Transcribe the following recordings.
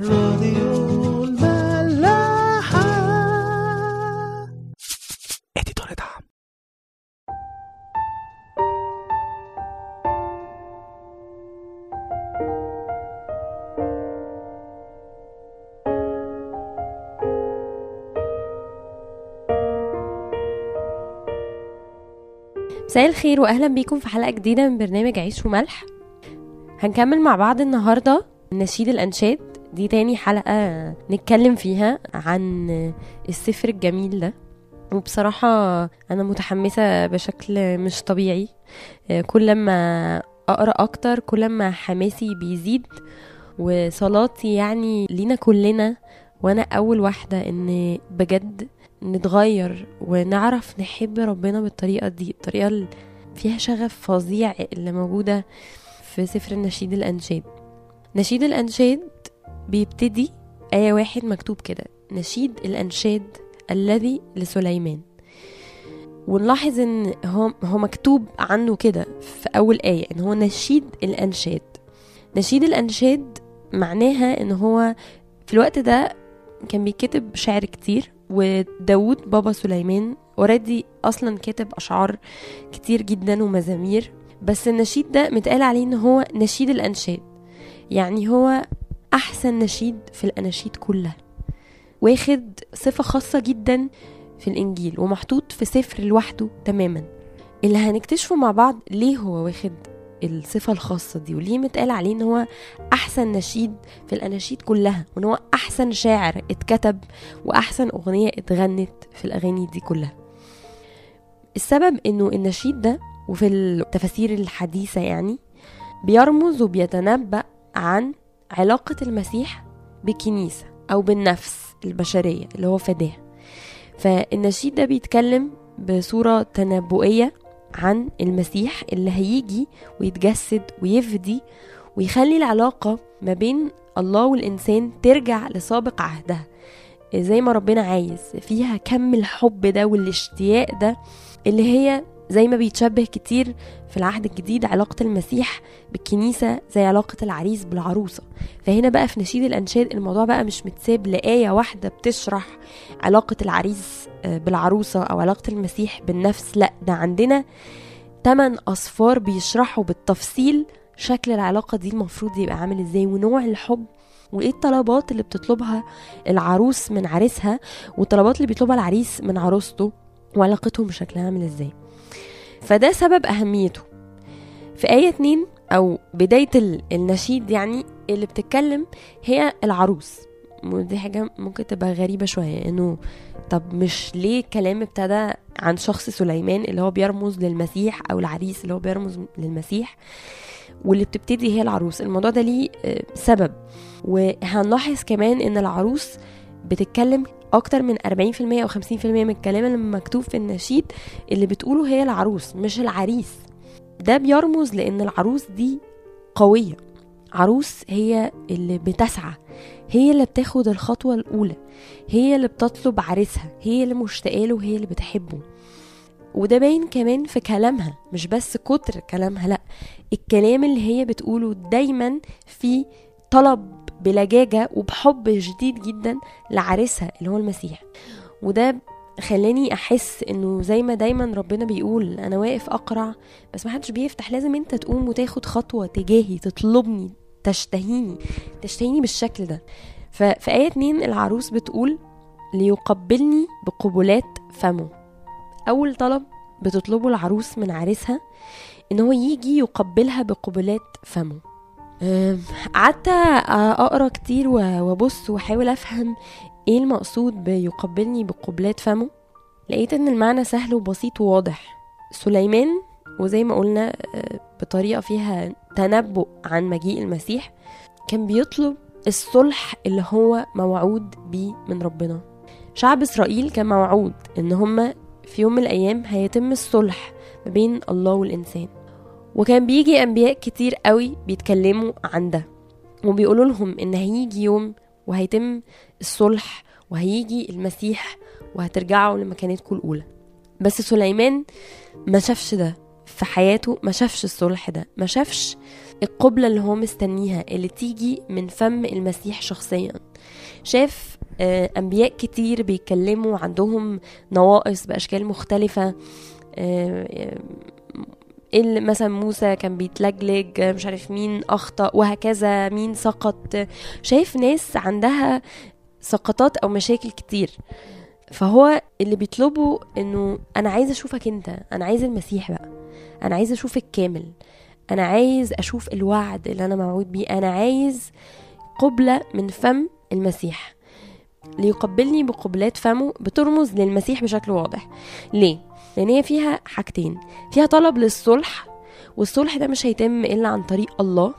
راديو الملاحة. اديتور دعم مساء الخير واهلا بيكم في حلقة جديدة من برنامج عيش وملح. هنكمل مع بعض النهارده نشيد الأنشاد. دي تاني حلقة نتكلم فيها عن السفر الجميل ده. وبصراحة أنا متحمسة بشكل مش طبيعي. كل ما أقرأ أكتر كل ما حماسي بيزيد. وصلاتي يعني لينا كلنا. وأنا أول واحدة إن بجد نتغير ونعرف نحب ربنا بالطريقة دي. الطريقة اللي فيها شغف فظيع اللي موجودة في سفر النشيد الأنشاد. نشيد الأنشاد بيبتدي آية واحد مكتوب كده نشيد الأنشاد الذي لسليمان. ونلاحظ إن هو هو مكتوب عنه كده في أول آية إن هو نشيد الأنشاد. نشيد الأنشاد معناها إن هو في الوقت ده كان بيكتب شعر كتير وداود بابا سليمان اوريدي أصلا كاتب أشعار كتير جدا ومزامير. بس النشيد ده متقال عليه إن هو نشيد الأنشاد. يعني هو أحسن نشيد في الأناشيد كلها. واخد صفة خاصة جدا في الإنجيل ومحطوط في سفر لوحده تماما. اللي هنكتشفه مع بعض ليه هو واخد الصفة الخاصة دي وليه متقال عليه إن هو أحسن نشيد في الأناشيد كلها وإن هو أحسن شاعر اتكتب وأحسن أغنية اتغنت في الأغاني دي كلها. السبب إنه النشيد ده وفي التفاسير الحديثة يعني بيرمز وبيتنبأ عن علاقة المسيح بالكنيسة أو بالنفس البشرية اللي هو فداها فالنشيد ده بيتكلم بصورة تنبؤية عن المسيح اللي هيجي ويتجسد ويفدي ويخلي العلاقة ما بين الله والإنسان ترجع لسابق عهدها. زي ما ربنا عايز فيها كم الحب ده والاشتياق ده اللي هي زي ما بيتشبه كتير في العهد الجديد علاقة المسيح بالكنيسة زي علاقة العريس بالعروسة. فهنا بقى في نشيد الأنشاد الموضوع بقى مش متساب لآية واحدة بتشرح علاقة العريس بالعروسة أو علاقة المسيح بالنفس. لأ ده عندنا تمن أصفار بيشرحوا بالتفصيل شكل العلاقة دي المفروض يبقى عامل إزاي ونوع الحب وإيه الطلبات اللي بتطلبها العروس من عريسها والطلبات اللي بيطلبها العريس من عروسته وعلاقتهم شكلها عامل إزاي. فده سبب أهميته. في آية 2 أو بداية النشيد يعني اللي بتتكلم هي العروس. ودي حاجة ممكن تبقى غريبة شوية إنه طب مش ليه الكلام ابتدى عن شخص سليمان اللي هو بيرمز للمسيح أو العريس اللي هو بيرمز للمسيح؟ واللي بتبتدي هي العروس. الموضوع ده ليه سبب. وهنلاحظ كمان إن العروس بتتكلم أكتر من 40% أو 50% من الكلام اللي مكتوب في النشيد اللي بتقوله هي العروس مش العريس. ده بيرمز لأن العروس دي قوية. عروس هي اللي بتسعى هي اللي بتاخد الخطوة الأولى هي اللي بتطلب عريسها هي اللي مشتاقة له هي اللي بتحبه. وده باين كمان في كلامها مش بس كتر كلامها لأ الكلام اللي هي بتقوله دايما في طلب بلجاجة وبحب شديد جدا لعريسها اللي هو المسيح. وده خلاني أحس إنه زي ما دايما ربنا بيقول أنا واقف أقرع بس محدش بيفتح. لازم أنت تقوم وتاخد خطوة تجاهي تطلبني تشتهيني تشتهيني بالشكل ده. ففي آية 2 العروس بتقول ليقبلني بقبلات فمه. أول طلب بتطلبه العروس من عريسها إن هو يجي يقبلها بقبلات فمه. قعدت أقرأ كتير وأبص وأحاول أفهم إيه المقصود بيقبلني بقبلات فمه لقيت إن المعنى سهل وبسيط وواضح. سليمان وزي ما قلنا بطريقة فيها تنبؤ عن مجيء المسيح كان بيطلب الصلح اللي هو موعود بيه من ربنا. شعب إسرائيل كان موعود إن هما في يوم من الأيام هيتم الصلح ما بين الله والإنسان. وكان بيجي أنبياء كتير قوي بيتكلموا عن ده. وبيقولوا لهم إن هيجي يوم وهيتم الصلح وهيجي المسيح وهترجعوا لمكانتكم الأولى. بس سليمان ما شافش ده في حياته ما شافش الصلح ده ما شافش القبلة اللي هو مستنيها اللي تيجي من فم المسيح شخصيا. شاف آه، أنبياء كتير بيتكلموا عندهم نواقص بأشكال مختلفة آه، آه، اللي مثلا موسى كان بيتلجلج مش عارف مين أخطأ وهكذا مين سقط. شايف ناس عندها سقطات أو مشاكل كتير. فهو اللي بيطلبه إنه أنا عايز أشوفك أنت أنا عايز المسيح بقى أنا عايز اشوفك كامل أنا عايز أشوف الوعد اللي أنا موعود بيه أنا عايز قبلة من فم المسيح. ليقبلني بقبلات فمه بترمز للمسيح بشكل واضح. ليه؟ لأن هي فيها حاجتين. فيها طلب للصلح والصلح ده مش هيتم إلا عن طريق الله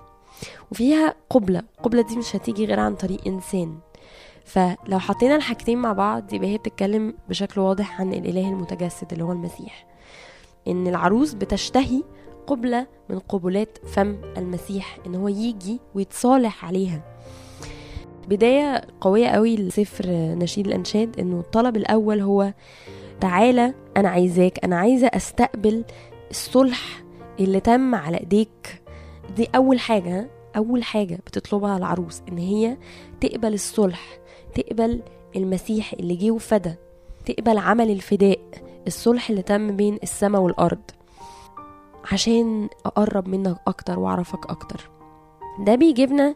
وفيها قبلة. القبلة دي مش هتيجي غير عن طريق إنسان. فلو حطينا الحاجتين مع بعض يبقى هي بتتكلم بشكل واضح عن الإله المتجسد اللي هو المسيح. إن العروس بتشتهي قبلة من قبلات فم المسيح إن هو يجي ويتصالح عليها. بداية قوية قوي لسفر نشيد الأنشاد إنه الطلب الأول هو تعالى أنا عايزاك أنا عايزة أستقبل الصلح اللي تم على إيديك. دي أول حاجة أول حاجة بتطلبها العروس إن هي تقبل الصلح تقبل المسيح اللي جه وفدى تقبل عمل الفداء الصلح اللي تم بين السماء والأرض. عشان أقرب منك أكتر وأعرفك أكتر. ده بيجيبنا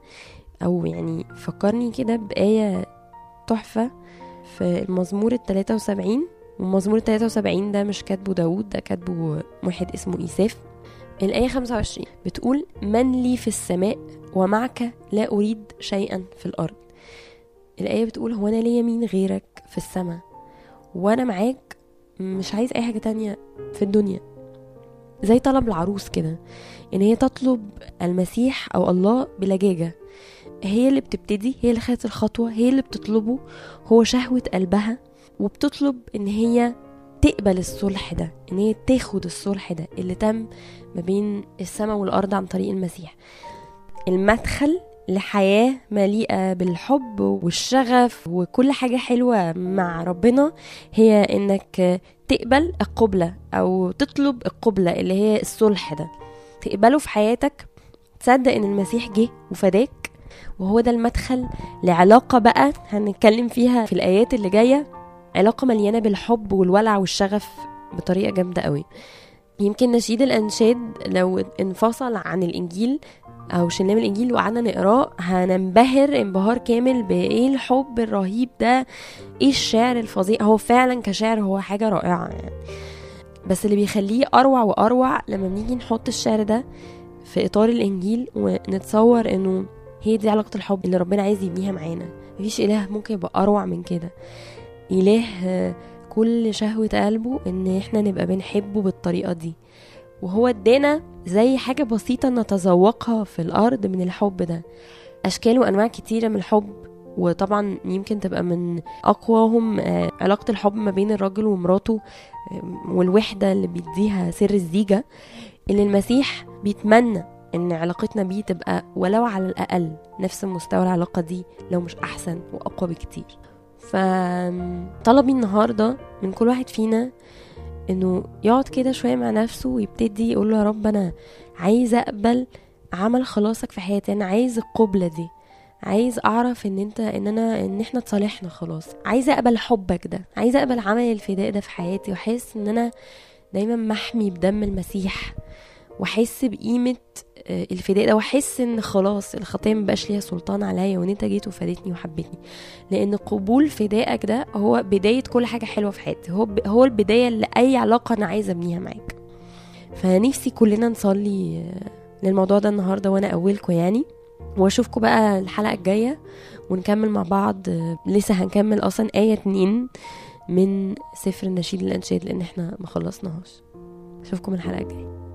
أو يعني فكرني كده بآية تحفة في المزمور التلاتة وسبعين. التلاتة وسبعين ده مش كاتبه داود ده كاتبه واحد اسمه إيساف. الآية 25 بتقول من لي في السماء ومعك لا أريد شيئا في الأرض. الآية بتقول هو أنا ليا مين غيرك في السماء؟ وأنا معاك مش عايز أي حاجة تانية في الدنيا. زي طلب العروس كده إن هي تطلب المسيح أو الله بلجاجة. هي اللي بتبتدي هي اللي خدت الخطوة هي اللي بتطلبه. هو شهوة قلبها وبتطلب إن هي تقبل الصلح ده إن هي تاخد الصلح ده اللي تم ما بين السماء والأرض عن طريق المسيح. المدخل لحياة مليئة بالحب والشغف وكل حاجة حلوة مع ربنا هي إنك تقبل القبلة أو تطلب القبلة اللي هي الصلح ده. تقبله في حياتك تصدق إن المسيح جه وفداك وهو ده المدخل لعلاقة بقى هنتكلم فيها في الآيات اللي جاية. علاقة مليانة بالحب والولع والشغف بطريقة جامدة قوي. يمكن نشيد الأنشاد لو انفصل عن الإنجيل أو شلنام الإنجيل وقعدنا نقراه هننبهر انبهار كامل بإيه الحب الرهيب ده إيه الشعر الفظيع. هو فعلا كشعر هو حاجة رائعة يعني. بس اللي بيخليه أروع وأروع لما بنيجي نحط الشعر ده في إطار الإنجيل ونتصور إنه هي دي علاقة الحب اللي ربنا عايز يبنيها معانا. مفيش إله ممكن يبقى أروع من كده. آه، كل شهوة قلبه إن إحنا نبقى بنحبه بالطريقة دي. وهو ادانا زي حاجة بسيطة نتذوقها في الأرض من الحب ده. أشكال وأنواع كتيرة من الحب وطبعا يمكن تبقى من أقواهم آه، علاقة الحب ما بين الراجل ومراته والوحدة اللي بيديها سر الزيجة. اللي المسيح بيتمنى إن علاقتنا بيه تبقى ولو على الأقل نفس مستوى العلاقة دي لو مش أحسن وأقوى بكتير. فطلبي النهاردة من كل واحد فينا إنه يقعد كده شوية مع نفسه ويبتدي يقول له يا رب أنا عايز أقبل عمل خلاصك في حياتي أنا عايز القبلة دي عايز أعرف إن أنت إن أنا إن إحنا اتصالحنا خلاص عايزه أقبل حبك ده عايزه أقبل عمل الفداء ده في حياتي واحس إن أنا دايما محمي بدم المسيح. وأحس بقيمة آه، الفداء ده وأحس إن خلاص الخطية مبقاش ليها سلطان عليا وإن أنت جيت وفادتني وحبتني لأن قبول فدائك ده هو بداية كل حاجة حلوة في حياتي. هو هو البداية لأي علاقة أنا عايزة أبنيها معاك. فنفسي كلنا نصلي آه، للموضوع ده النهارده وأنا اولكم يعني. واشوفكم بقى الحلقة الجاية ونكمل مع بعض. آه، لسه هنكمل أصلا آية اتنين من سفر النشيد الانشاد لأن إحنا ما خلصناهاش. اشوفكم الحلقة الجاية.